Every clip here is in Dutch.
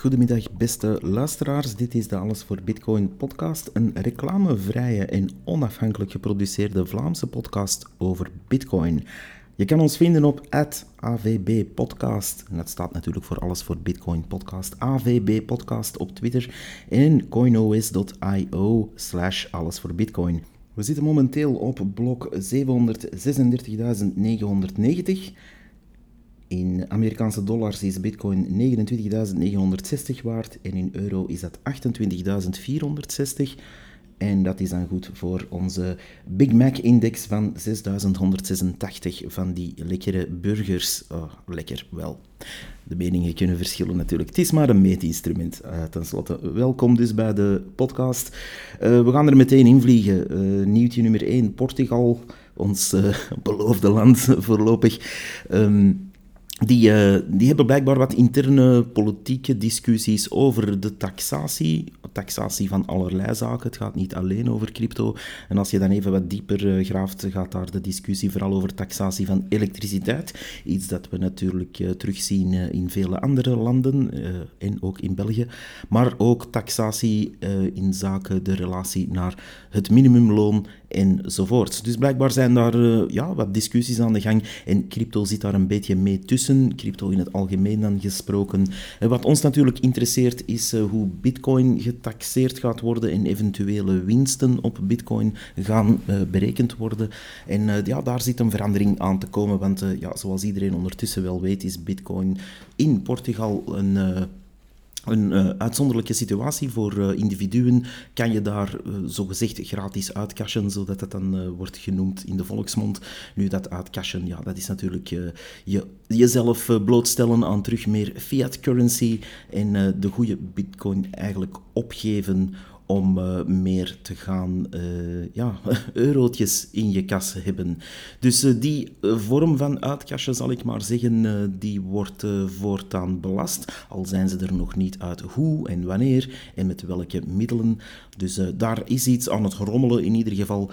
Goedemiddag, beste luisteraars. Dit is de Alles voor Bitcoin podcast, een reclamevrije en onafhankelijk geproduceerde Vlaamse podcast over Bitcoin. Je kan ons vinden op AVB Podcast. En dat staat natuurlijk voor Alles voor Bitcoin podcast. AVB Podcast op Twitter en coinos.io slash Alles voor Bitcoin. We zitten momenteel op blok 736.990. In Amerikaanse dollars is bitcoin 29.960 waard en in euro is dat 28.460. En dat is dan goed voor onze Big Mac-index van 6186 van die lekkere burgers. Oh, lekker, wel. De meningen kunnen verschillen natuurlijk. Het is maar een meetinstrument, uh, tenslotte. Welkom dus bij de podcast. Uh, we gaan er meteen in vliegen. Uh, nieuwtje nummer 1, Portugal, ons beloofde land voorlopig. Um, die, uh, die hebben blijkbaar wat interne politieke discussies over de taxatie. Taxatie van allerlei zaken. Het gaat niet alleen over crypto. En als je dan even wat dieper uh, graaft, gaat daar de discussie vooral over taxatie van elektriciteit. Iets dat we natuurlijk uh, terugzien in vele andere landen en ook in België. Maar ook taxatie in zaken de relatie naar het minimumloon enzovoort. Dus blijkbaar zijn daar ja, wat discussies aan de gang. En crypto zit daar een beetje mee tussen crypto in het algemeen dan gesproken. Wat ons natuurlijk interesseert is eh, hoe bitcoin getaxeerd gaat worden en eventuele winsten op bitcoin gaan berekend worden. En ja, daar zit een verandering aan te komen, want ja, zoals iedereen ondertussen wel weet is bitcoin in Portugal een een uh, uitzonderlijke situatie voor uh, individuen. Kan je daar uh, zogezegd gratis uitcashen, zodat dat dan wordt genoemd in de volksmond. Nu, dat uitcashen, ja, dat is natuurlijk je, jezelf blootstellen aan terug meer fiat currency en de goede bitcoin eigenlijk opgeven om uh, meer te gaan uh, ja, eurotjes in je kas hebben. Dus uh, die vorm van uitkastje, zal ik maar zeggen, die wordt voortaan belast, al zijn ze er nog niet uit hoe en wanneer en met welke middelen. Dus daar is iets aan het rommelen in ieder geval.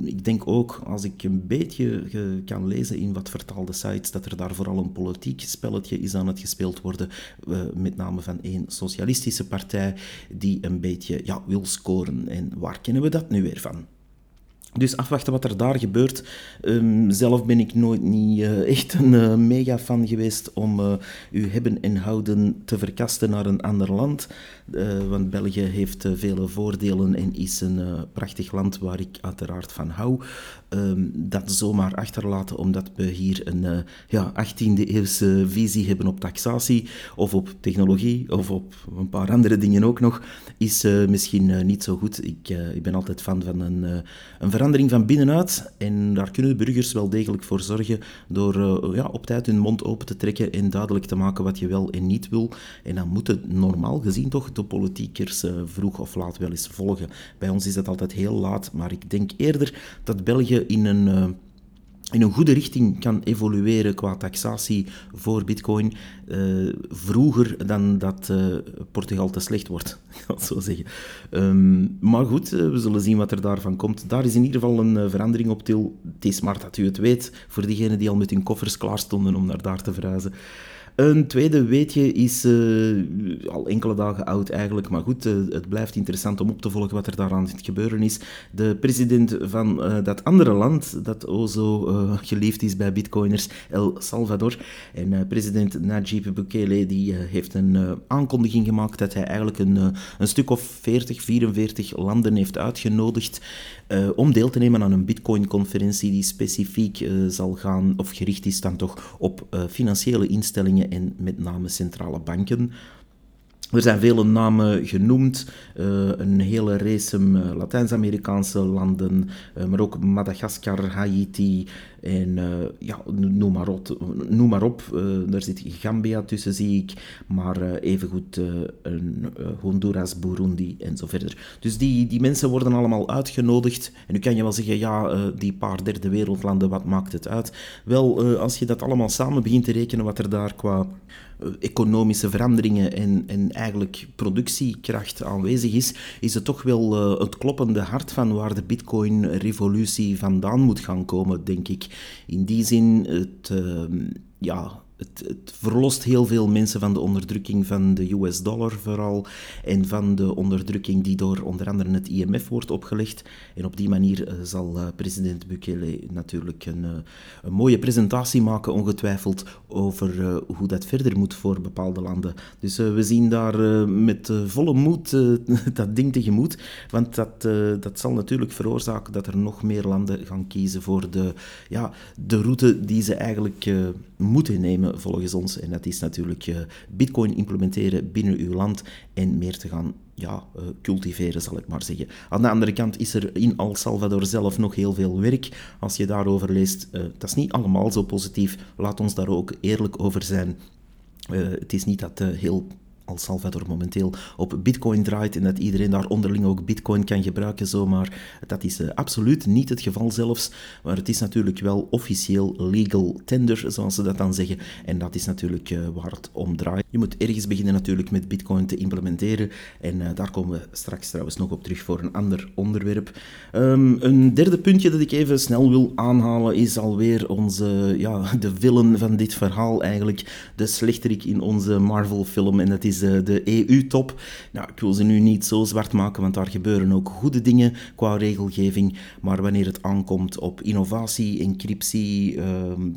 ik denk ook, als ik een beetje kan lezen in wat vertaalde sites, dat er daar vooral een politiek spelletje is aan het gespeeld worden, met name van één socialistische partij, die een beetje ja, wil scoren. En waar kennen we dat nu weer van? Dus afwachten wat er daar gebeurt. Um, zelf ben ik nooit niet uh, echt een uh, mega fan geweest om uh, uw hebben en houden te verkasten naar een ander land. want België heeft vele voordelen en is een prachtig land waar ik uiteraard van hou. Um, dat zomaar achterlaten omdat we hier een ja, 18e eeuwse visie hebben op taxatie of op technologie of op een paar andere dingen ook nog, is misschien niet zo goed. Ik, ik ben altijd fan van een, een verandering van binnenuit. En daar kunnen de burgers wel degelijk voor zorgen door uh, ja, op tijd hun mond open te trekken en duidelijk te maken wat je wel en niet wil. En dan moeten normaal gezien toch de politiekers uh, vroeg of laat wel eens volgen. Bij ons is dat altijd heel laat, maar ik denk eerder dat België in een... In een goede richting kan evolueren qua taxatie voor bitcoin uh, vroeger dan dat uh, Portugal te slecht wordt, ik zo zeggen. Um, maar goed, uh, we zullen zien wat er daarvan komt. Daar is in ieder geval een verandering op til. Het is maar dat u het weet, voor diegenen die al met hun koffers klaar stonden om naar daar te verhuizen. Een tweede weetje is uh, al enkele dagen oud eigenlijk, maar goed, uh, het blijft interessant om op te volgen wat er daar aan het gebeuren is. De president van uh, dat andere land, dat o zo geliefd is bij bitcoiners, El Salvador, en president Najib Bukele, die heeft een aankondiging gemaakt dat hij eigenlijk een, een stuk of 40, 44 landen heeft uitgenodigd uh, om deel te nemen aan een Bitcoin-conferentie die specifiek uh, zal gaan, of gericht is dan toch op uh, financiële instellingen en met name centrale banken. Er zijn vele namen genoemd, uh, een hele race uh, Latijns-Amerikaanse landen, uh, maar ook Madagaskar, Haiti en ja, noem maar op. Noem maar op. daar zit Gambia tussen, zie ik, maar evengoed Honduras, Burundi en zo verder. Dus die, die mensen worden allemaal uitgenodigd. En nu kan je wel zeggen, ja, die paar derde wereldlanden, wat maakt het uit? Wel, als je dat allemaal samen begint te rekenen, wat er daar qua economische veranderingen en, en eigenlijk productiekracht aanwezig is, is het toch wel uh, het kloppende hart van waar de Bitcoin-revolutie vandaan moet gaan komen, denk ik. In die zin, het, uh, ja, het, het, verlost heel veel mensen van de onderdrukking van de US dollar vooral en van de onderdrukking die door onder andere het IMF wordt opgelegd. En op die manier eh, zal uh, president Bukele natuurlijk een, uh, een, mooie presentatie maken, ongetwijfeld, over hoe dat verder moet voor bepaalde landen. Dus we zien daar met volle moed dat ding tegemoet, want dat, dat zal natuurlijk veroorzaken dat er nog meer landen gaan kiezen voor de, ja, de route die ze eigenlijk moeten nemen volgens ons. En dat is natuurlijk uh, bitcoin implementeren binnen uw land en meer te gaan ja, uh, cultiveren, zal ik maar zeggen. Aan de andere kant is er in El Salvador zelf nog heel veel werk. Als je daarover leest, uh, dat is niet allemaal zo positief. Laat ons daar ook eerlijk over zijn. het is niet dat heel El Salvador momenteel op Bitcoin draait en dat iedereen daar onderling ook Bitcoin kan gebruiken zomaar. Dat is uh, absoluut niet het geval zelfs, maar het is natuurlijk wel officieel legal tender, zoals ze dat dan zeggen. En dat is natuurlijk uh, waar het om draait. Je moet ergens beginnen natuurlijk met Bitcoin te implementeren en uh, daar komen we straks trouwens nog op terug voor een ander onderwerp. Um, een derde puntje dat ik even snel wil aanhalen is alweer onze, ja, de villain van dit verhaal eigenlijk, de slechterik in onze Marvel film en dat is de, de EU-top. Nou, ik wil ze nu niet zo zwart maken, want daar gebeuren ook goede dingen qua regelgeving. Maar wanneer het aankomt op innovatie, encryptie, uh,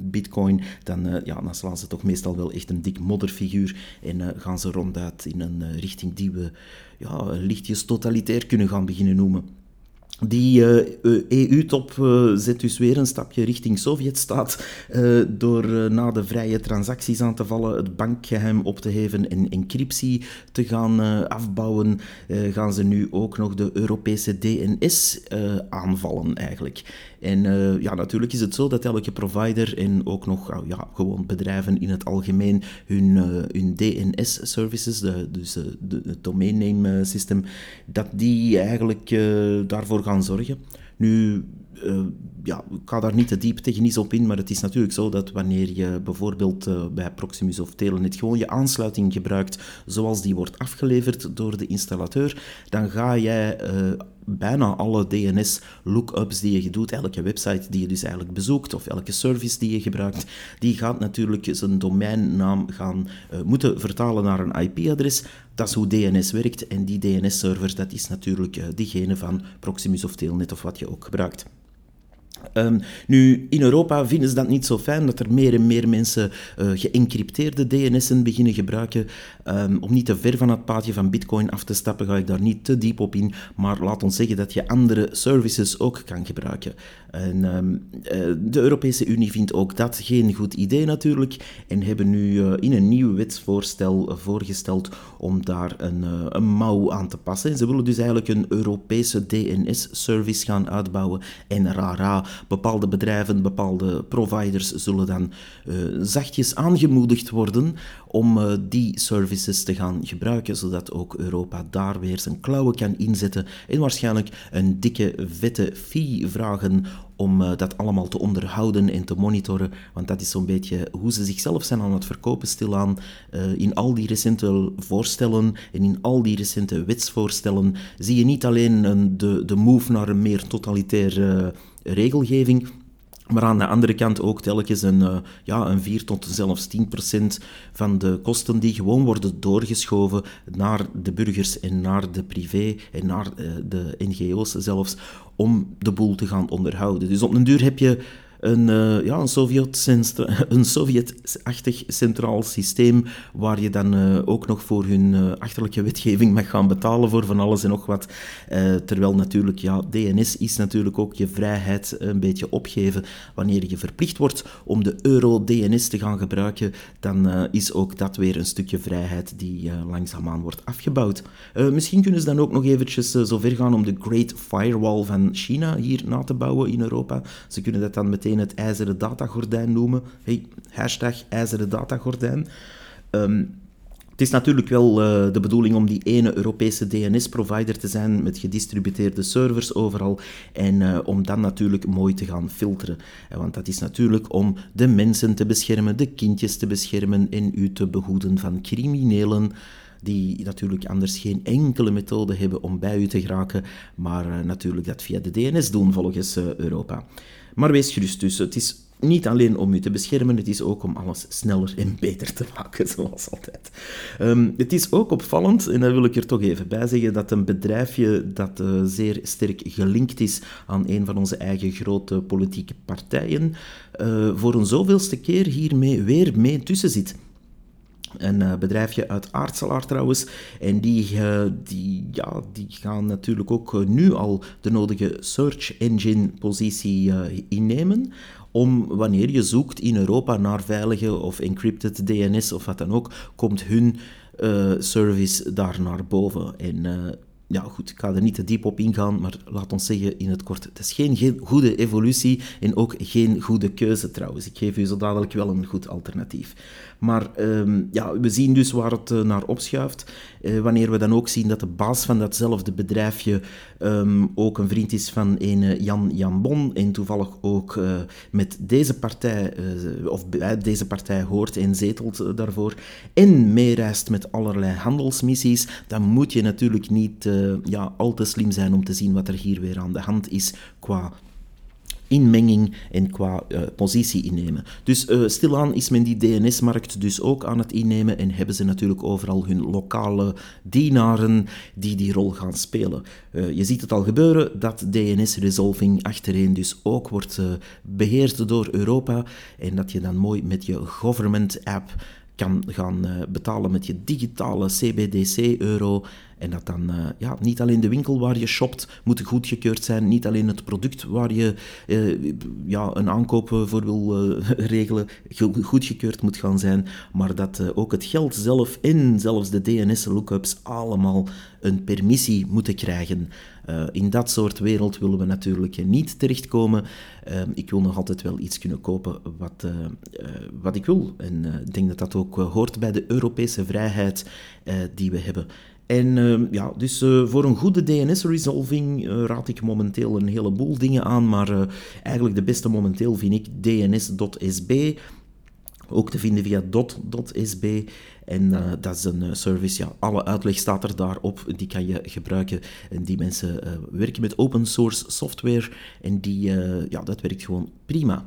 bitcoin, dan, uh, ja, dan slaan ze toch meestal wel echt een dik modderfiguur en uh, gaan ze ronduit in een eh, richting die we ja, lichtjes totalitair kunnen gaan beginnen noemen. Die EU-top uh, uh, zet dus weer een stapje richting Sovjetstaat uh, door na de vrije transacties aan te vallen, het bankgeheim op te heven en encryptie te gaan afbouwen. gaan ze nu ook nog de Europese DNS aanvallen eigenlijk. En ja, natuurlijk is het zo dat elke provider en ook nog ja, gewoon bedrijven in het algemeen hun, hun DNS-services, dus het domain name system, dat die eigenlijk daarvoor gaan zorgen. Nu, uh, ja, ik daar niet te diep technisch op in, maar het is natuurlijk zo dat wanneer je bijvoorbeeld uh, bij Proximus of Telenet gewoon je aansluiting gebruikt zoals die wordt afgeleverd door de installateur, dan ga jij uh, bijna alle DNS-lookups die je doet, elke website die je dus eigenlijk bezoekt of elke service die je gebruikt, die gaat natuurlijk zijn domeinnaam gaan moeten vertalen naar een IP-adres. Dat is hoe DNS werkt en die DNS-server, dat is natuurlijk uh, diegene van Proximus of Telnet of wat je ook gebruikt. Um, nu, in Europa vinden ze dat niet zo fijn dat er meer en meer mensen uh, geëncrypteerde DNS'en beginnen gebruiken. Um, om niet te ver van het paadje van Bitcoin af te stappen, ga ik daar niet te diep op in. Maar laat ons zeggen dat je andere services ook kan gebruiken. En, um, uh, de Europese Unie vindt ook dat geen goed idee natuurlijk. En hebben nu uh, in een nieuw wetsvoorstel voorgesteld om daar een, een mouw aan te passen. En ze willen dus eigenlijk een Europese DNS-service gaan uitbouwen. En rara bepaalde bedrijven, bepaalde providers zullen dan uh, zachtjes aangemoedigd worden om uh, die services te gaan gebruiken, zodat ook Europa daar weer zijn klauwen kan inzetten en waarschijnlijk een dikke, vette fee vragen om uh, dat allemaal te onderhouden en te monitoren, want dat is zo'n beetje hoe ze zichzelf zijn aan het verkopen stilaan. Uh, in al die recente voorstellen en in al die recente wetsvoorstellen zie je niet alleen een, de, de move naar een meer totalitair regelgeving. Maar aan de andere kant ook telkens een, uh, ja, een 4 tot zelfs 10 procent van de kosten die gewoon worden doorgeschoven naar de burgers en naar de privé en naar uh, de NGO's zelfs, om de boel te gaan onderhouden. Dus op een duur heb je een, uh, ja, een, Sovjet een Sovjet-achtig centraal systeem waar je dan uh, ook nog voor hun uh, achterlijke wetgeving mag gaan betalen voor van alles en nog wat. terwijl natuurlijk, ja, DNS is natuurlijk ook je vrijheid een beetje opgeven. Wanneer je verplicht wordt om de euro-DNS te gaan gebruiken, dan is ook dat weer een stukje vrijheid die langzaamaan wordt afgebouwd. misschien kunnen ze dan ook nog eventjes zo ver gaan om de Great Firewall van China hier na te bouwen in Europa. Ze kunnen dat dan meteen het ijzeren datagordijn noemen. Hey, hashtag ijzeren datagordijn. Um, het is natuurlijk wel uh, de bedoeling om die ene Europese DNS-provider te zijn met gedistributeerde servers overal en uh, om dan natuurlijk mooi te gaan filteren. Uh, want dat is natuurlijk om de mensen te beschermen, de kindjes te beschermen en u te behoeden van criminelen die natuurlijk anders geen enkele methode hebben om bij u te geraken, maar natuurlijk dat via de DNS doen volgens Europa. Maar wees gerust dus, het is Niet alleen om u te beschermen, het is ook om alles sneller en beter te maken, zoals altijd. Ehm, het is ook opvallend, en dat wil ik er toch even bij zeggen, dat een bedrijfje dat uh, zeer sterk gelinkt is aan een van onze eigen grote politieke partijen, uh, voor een zoveelste keer hiermee weer mee tussen zit. Een uh, bedrijfje uit Aartselaar trouwens. En die, uh, die, ja, die gaan natuurlijk ook uh, nu al de nodige search engine positie innemen om wanneer je zoekt in Europa naar veilige of encrypted DNS of wat dan ook, komt hun service daar naar boven. En ja, goed, ik ga er niet te diep op ingaan, maar laat ons zeggen in het kort, het is geen goede evolutie en ook geen goede keuze trouwens. Ik geef u zo dadelijk wel een goed alternatief. Maar um, ja, we zien dus waar het uh, naar opschuift. Uh, wanneer we dan ook zien dat de baas van datzelfde bedrijfje um, ook een vriend is van een Jan Jan Bon en toevallig ook met deze partij, of bij deze partij hoort en zetelt daarvoor, en meereist met allerlei handelsmissies, dan moet je natuurlijk niet ja, al te slim zijn om te zien wat er hier weer aan de hand is qua inmenging en qua uh, positie innemen. Dus uh, stilaan is men die DNS-markt dus ook aan het innemen en hebben ze natuurlijk overal hun lokale dienaren die die rol gaan spelen. Uh, je ziet het al gebeuren dat DNS-resolving achtereen dus ook wordt beheerd door Europa en dat je dan mooi met je government-app kan gaan betalen met je digitale CBDC-euro en dat dan uh, ja, niet alleen de winkel waar je shopt moet goedgekeurd zijn, niet alleen het product waar je uh, ja, een aankoop voor wil uh, regelen goedgekeurd moet gaan zijn, maar dat ook het geld zelf en zelfs de DNS-lookups allemaal een permissie moeten krijgen. in dat soort wereld willen we natuurlijk niet terechtkomen. ik wil nog altijd wel iets kunnen kopen wat, wat ik wil. En ik denk dat dat ook hoort bij de Europese vrijheid die we hebben. En uh, ja, dus uh, voor een goede DNS-resolving uh, raad ik momenteel een heleboel dingen aan, maar eh, eigenlijk de beste momenteel vind ik dns.sb. Ook te vinden via dot.sb. En dat is een service, ja, alle uitleg staat er daarop, die kan je gebruiken. En die mensen werken met open source software en die, ja, dat werkt gewoon prima.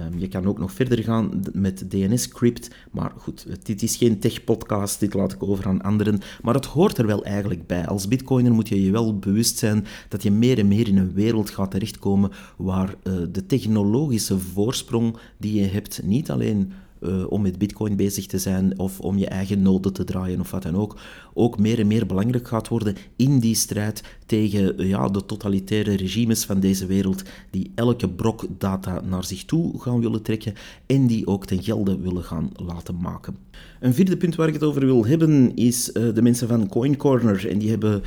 Um, je kan ook nog verder gaan met DNS-crypt, maar goed, dit is geen tech-podcast, dit laat ik over aan anderen, maar het hoort er wel eigenlijk bij. Als bitcoiner moet je je wel bewust zijn dat je meer en meer in een wereld gaat terechtkomen waar uh, de technologische voorsprong die je hebt niet alleen uh, om met bitcoin bezig te zijn of om je eigen node te draaien of wat dan ook, ook meer en meer belangrijk gaat worden in die strijd tegen uh, ja, de totalitaire regimes van deze wereld die elke brok data naar zich toe gaan willen trekken en die ook ten gelde willen gaan laten maken. Een vierde punt waar ik het over wil hebben is uh, de mensen van Coin Corner. En die hebben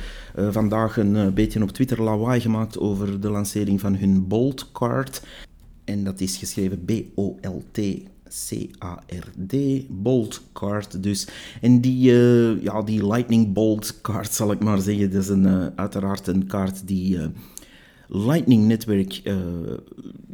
vandaag een beetje op Twitter lawaai gemaakt over de lancering van hun Bolt Card. En dat is geschreven B-O-L-T C-A-R-D, Bolt Card dus. En die, uh, ja, die Lightning Bolt Card, zal ik maar zeggen, dat is een, uh, uiteraard een kaart die uh, Lightning Network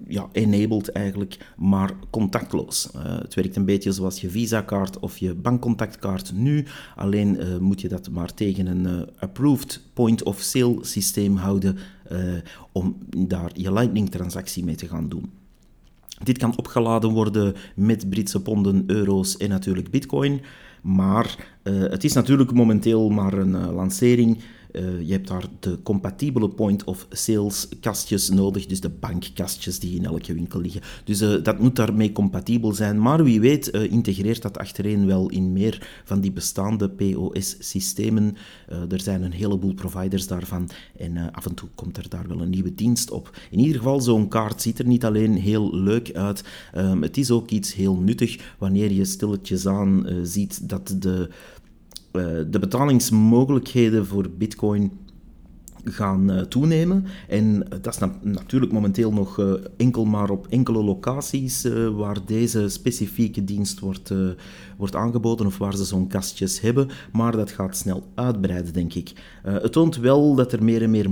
ja, enabled eigenlijk, maar contactloos. het werkt een beetje zoals je Visa-kaart of je bankcontactkaart nu, alleen moet je dat maar tegen een approved point-of-sale systeem houden om daar je Lightning-transactie mee te gaan doen. Dit kan opgeladen worden met Britse ponden, euro's en natuurlijk bitcoin. Maar uh, het is natuurlijk momenteel maar een uh, lancering. Uh, je hebt daar de compatibele point-of-sales kastjes nodig, dus de bankkastjes die in elke winkel liggen. Dus uh, dat moet daarmee compatibel zijn. Maar wie weet uh, integreert dat achtereen wel in meer van die bestaande POS-systemen. er zijn een heleboel providers daarvan en af en toe komt er daar wel een nieuwe dienst op. In ieder geval, zo'n kaart ziet er niet alleen heel leuk uit, um, het is ook iets heel nuttig wanneer je stilletjes aan ziet dat de eh, de betalingsmogelijkheden voor Bitcoin gaan uh, toenemen. En dat is natuurlijk momenteel nog uh, enkel maar op enkele locaties waar deze specifieke dienst wordt, wordt aangeboden of waar ze zo'n kastjes hebben, maar dat gaat snel uitbreiden, denk ik. het toont wel dat er meer en meer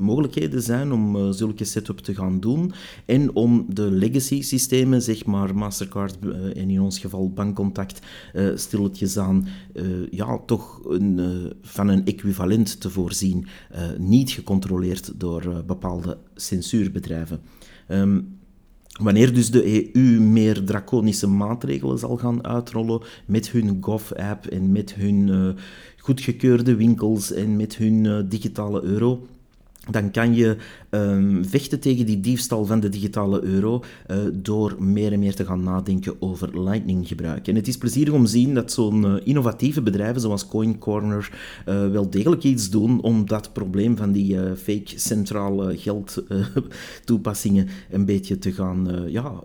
mogelijkheden zijn om zulke setup te gaan doen en om de legacy systemen, zeg maar Mastercard en in ons geval Bankcontact, stilletjes aan, ja, toch een, van een equivalent te voorzien. Uh, niet gecontroleerd door uh, bepaalde censuurbedrijven. Um, Wanneer dus de EU meer draconische maatregelen zal gaan uitrollen met hun Gov-app en met hun uh, goedgekeurde winkels en met hun digitale euro, dan kan je um, vechten tegen die diefstal van de digitale euro uh, door meer en meer te gaan nadenken over Lightning gebruik. En het is plezierig om te zien dat zo'n uh, innovatieve bedrijven zoals Coin Corner uh, wel degelijk iets doen om dat probleem van die fake centrale geldtoepassingen een beetje te gaan, ja,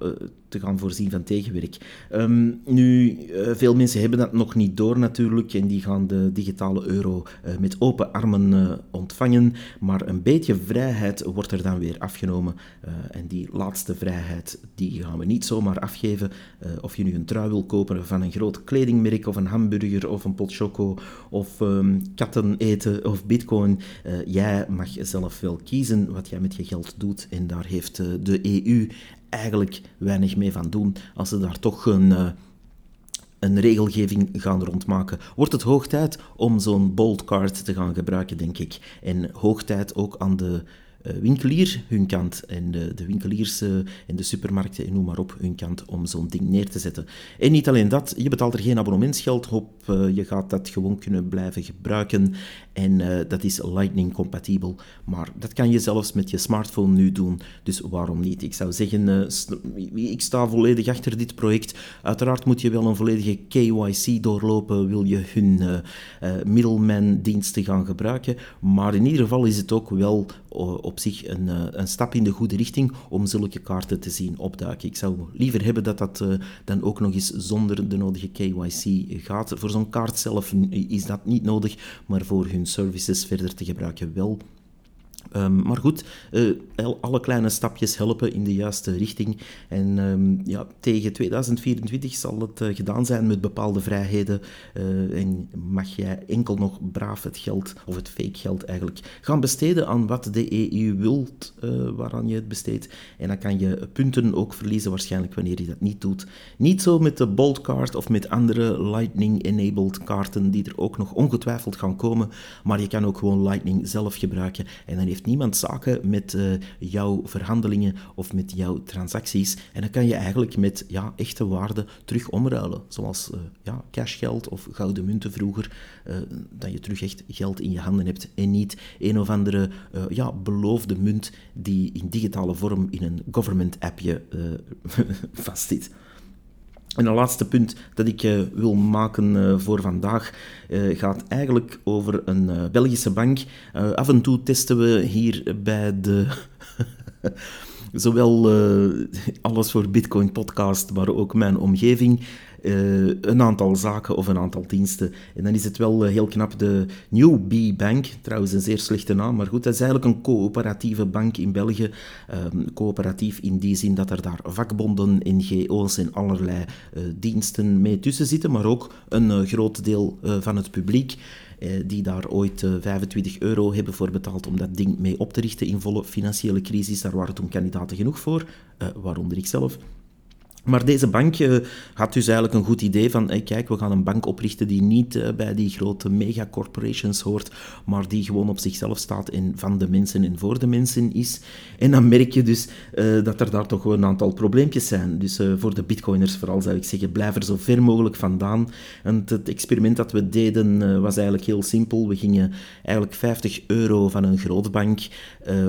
te gaan voorzien van tegenwerk. Um, nu, veel mensen hebben dat nog niet door natuurlijk en die gaan de digitale euro met open armen ontvangen, maar een beetje vrijheid wordt er dan weer afgenomen. Uh, en die laatste vrijheid, die gaan we niet zomaar afgeven. Uh, of je nu een trui wil kopen van een groot kledingmerk, of een hamburger, of een pot choco, of um, katten eten, of bitcoin. Uh, jij mag zelf wel kiezen wat jij met je geld doet. En daar heeft de EU eigenlijk weinig mee van doen. Als ze daar toch een een regelgeving gaan rondmaken, wordt het hoog tijd om zo'n bold card te gaan gebruiken, denk ik. En hoog tijd ook aan de winkelier hun kant en de, de winkeliers uh, en de supermarkten en noem maar op hun kant om zo'n ding neer te zetten. En niet alleen dat, je betaalt er geen abonnementsgeld op, uh, je gaat dat gewoon kunnen blijven gebruiken en dat is Lightning compatibel. Maar dat kan je zelfs met je smartphone nu doen, dus waarom niet? Ik zou zeggen, ik sta volledig achter dit project. Uiteraard moet je wel een volledige KYC doorlopen, wil je hun middleman diensten gaan gebruiken, maar in ieder geval is het ook wel op zich een, eh, een, stap in de goede richting om zulke kaarten te zien opduiken. Ik zou liever hebben dat dat uh, dan ook nog eens zonder de nodige KYC gaat. Voor zo'n kaart zelf is dat niet nodig, maar voor hun services verder te gebruiken wel. Um, maar goed, uh, alle kleine stapjes helpen in de juiste richting. En um, ja, tegen 2024 zal het uh, gedaan zijn met bepaalde vrijheden. Uh, en mag jij enkel nog braaf het geld, of het fake geld eigenlijk, gaan besteden aan wat de EU wilt waaraan je het besteedt. En dan kan je punten ook verliezen waarschijnlijk wanneer je dat niet doet. Niet zo met de Bolt Card of met andere Lightning-enabled kaarten die er ook nog ongetwijfeld gaan komen. Maar je kan ook gewoon Lightning zelf gebruiken en dan heeft niemand zaken met uh, jouw verhandelingen of met jouw transacties. En dan kan je eigenlijk met ja, echte waarde terug omruilen. Zoals uh, ja, cashgeld of gouden munten vroeger. Uh, dat je terug echt geld in je handen hebt en niet een of andere ja, beloofde munt die in digitale vorm in een government appje vastzit. En een laatste punt dat ik uh, wil maken uh, voor vandaag uh, gaat eigenlijk over een Belgische bank. af en toe testen we hier bij de. zowel alles voor Bitcoin podcast, maar ook mijn omgeving. Uh, een aantal zaken of een aantal diensten. En dan is het wel uh, heel knap de New B Bank, trouwens een zeer slechte naam, maar goed, dat is eigenlijk een coöperatieve bank in België. Uh, coöperatief in die zin dat er daar vakbonden, NGO's en allerlei eh, diensten mee tussen zitten, maar ook een groot deel van het publiek. Die daar ooit 25 euro hebben voor betaald om dat ding mee op te richten in volle financiële crisis. Daar waren toen kandidaten genoeg voor, waaronder ik zelf. Maar deze bank uh, had dus eigenlijk een goed idee van, kijk, we gaan een bank oprichten die niet uh, bij die grote megacorporations hoort, maar die gewoon op zichzelf staat en van de mensen en voor de mensen is. En dan merk je dus uh, dat er daar toch een aantal probleempjes zijn. Dus voor de bitcoiners vooral zou ik zeggen, blijf er zo ver mogelijk vandaan. En het experiment dat we deden was eigenlijk heel simpel. We gingen eigenlijk 50 euro van een grootbank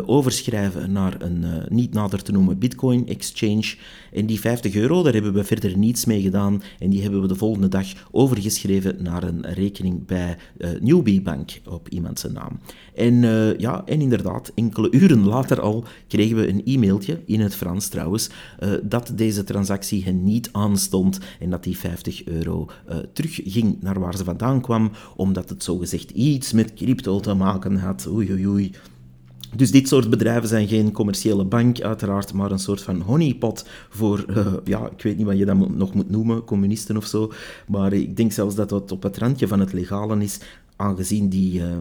overschrijven naar een niet nader te noemen bitcoin exchange. En die 50 euro daar hebben we verder niets mee gedaan en die hebben we de volgende dag overgeschreven naar een rekening bij uh, Newbie Bank op iemand zijn naam. En uh, ja, en inderdaad, enkele uren later al kregen we een e-mailtje, in het Frans trouwens, uh, dat deze transactie hen niet aanstond en dat die 50 euro terugging naar waar ze vandaan kwam, omdat het zogezegd iets met crypto te maken had. Oei, oei, oei. Dus dit soort bedrijven zijn geen commerciële bank, uiteraard, maar een soort van honeypot voor, uh, ja, ik weet niet wat je dat nog moet noemen, communisten of zo. Maar ik denk zelfs dat dat op het randje van het legale is, aangezien die, uh,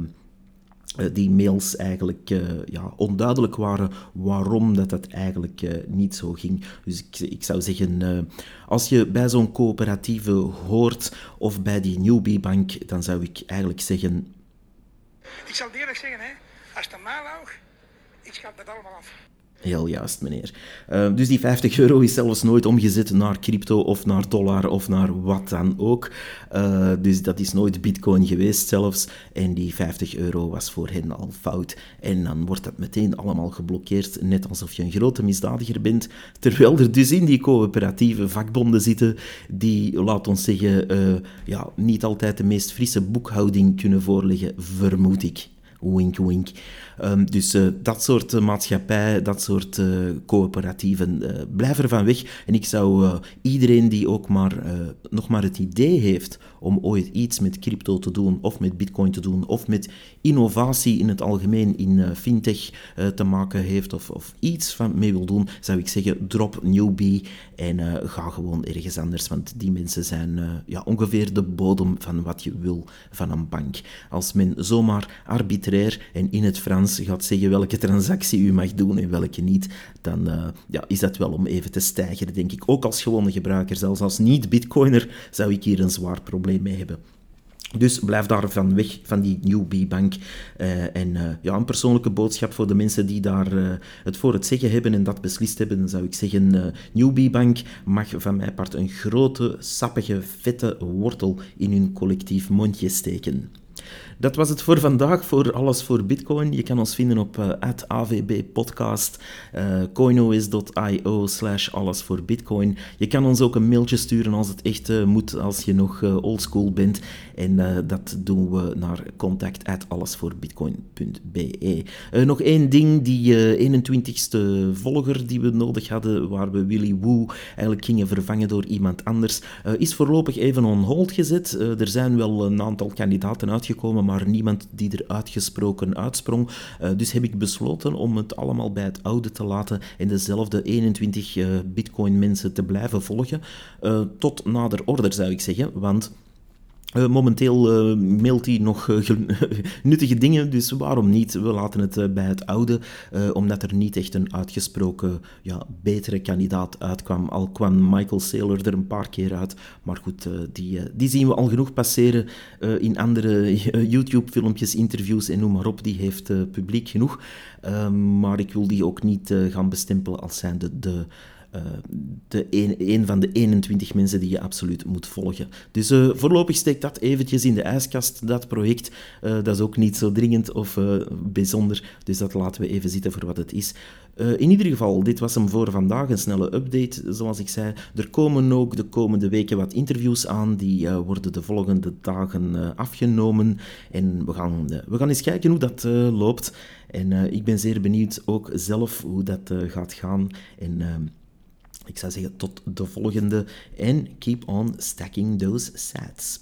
die mails eigenlijk ja, onduidelijk waren waarom dat, dat eigenlijk niet zo ging. Dus ik, ik zou zeggen, als je bij zo'n coöperatieve hoort of bij die Newbie Bank, dan zou ik eigenlijk zeggen... Ik zal eerlijk zeggen, hè als de maal dat allemaal af. Heel juist, meneer. Uh, dus die 50 euro is zelfs nooit omgezet naar crypto of naar dollar of naar wat dan ook. Uh, dus dat is nooit bitcoin geweest zelfs. En die 50 euro was voor hen al fout. En dan wordt dat meteen allemaal geblokkeerd, net alsof je een grote misdadiger bent. Terwijl er dus in die coöperatieve vakbonden zitten die, laat ons zeggen, uh, ja, niet altijd de meest frisse boekhouding kunnen voorleggen, vermoed ik. Wink, wink. Um, dus uh, dat soort uh, maatschappij, dat soort uh, coöperatieven, blijf er van weg. En ik zou iedereen die ook maar nog maar het idee heeft om ooit iets met crypto te doen, of met bitcoin te doen, of met innovatie in het algemeen in fintech te maken heeft, of, of iets van mee wil doen, zou ik zeggen, drop newbie en ga gewoon ergens anders. Want die mensen zijn ja, ongeveer de bodem van wat je wil van een bank. Als men zomaar en in het Frans gaat zeggen welke transactie u mag doen en welke niet, dan uh, ja, is dat wel om even te stijgen, denk ik. Ook als gewone gebruiker, zelfs als niet-bitcoiner, zou ik hier een zwaar probleem mee hebben. Dus blijf daar van weg, van die newbie-bank. Uh, en uh, ja, een persoonlijke boodschap voor de mensen die daar het voor het zeggen hebben en dat beslist hebben, dan zou ik zeggen, newbie-bank mag van mijn part een grote, sappige, vette wortel in hun collectief mondje steken. Dat was het voor vandaag, voor Alles voor Bitcoin. Je kan ons vinden op uh, AVB Podcast, uh, coinois.io slash Alles voor Bitcoin. Je kan ons ook een mailtje sturen als het echt uh, moet, als je nog oldschool bent. En dat doen we naar contact@allesvoorbitcoin.be. nog één ding, die 21ste volger die we nodig hadden, waar we Willy Woo eigenlijk gingen vervangen door iemand anders, is voorlopig even on hold gezet. er zijn wel een aantal kandidaten uitgekomen, maar niemand die er uitgesproken uitsprong. Uh, dus heb ik besloten om het allemaal bij het oude te laten en dezelfde 21 uh, bitcoin mensen te blijven volgen. Uh, tot nader order zou ik zeggen, want uh, momenteel uh, mailt hij nog uh, nuttige dingen, dus waarom niet? We laten het bij het oude, omdat er niet echt een uitgesproken ja, betere kandidaat uitkwam. Al kwam Michael Saylor er een paar keer uit, maar goed, die, die zien we al genoeg passeren in andere YouTube-filmpjes, interviews en noem maar op. Die heeft publiek genoeg, maar ik wil die ook niet gaan bestempelen als zijnde de... de de een, van de 21 mensen die je absoluut moet volgen. Dus uh, voorlopig steekt dat eventjes in de ijskast, dat project. Uh, dat is ook niet zo dringend of bijzonder, dus dat laten we even zitten voor wat het is. in ieder geval, dit was hem voor vandaag, een snelle update. Zoals ik zei, er komen ook de komende weken wat interviews aan, die worden de volgende dagen afgenomen. En we gaan, we gaan eens kijken hoe dat loopt. En ik ben zeer benieuwd ook zelf hoe dat gaat gaan. En ik zou zeggen tot de volgende en keep on stacking those sats.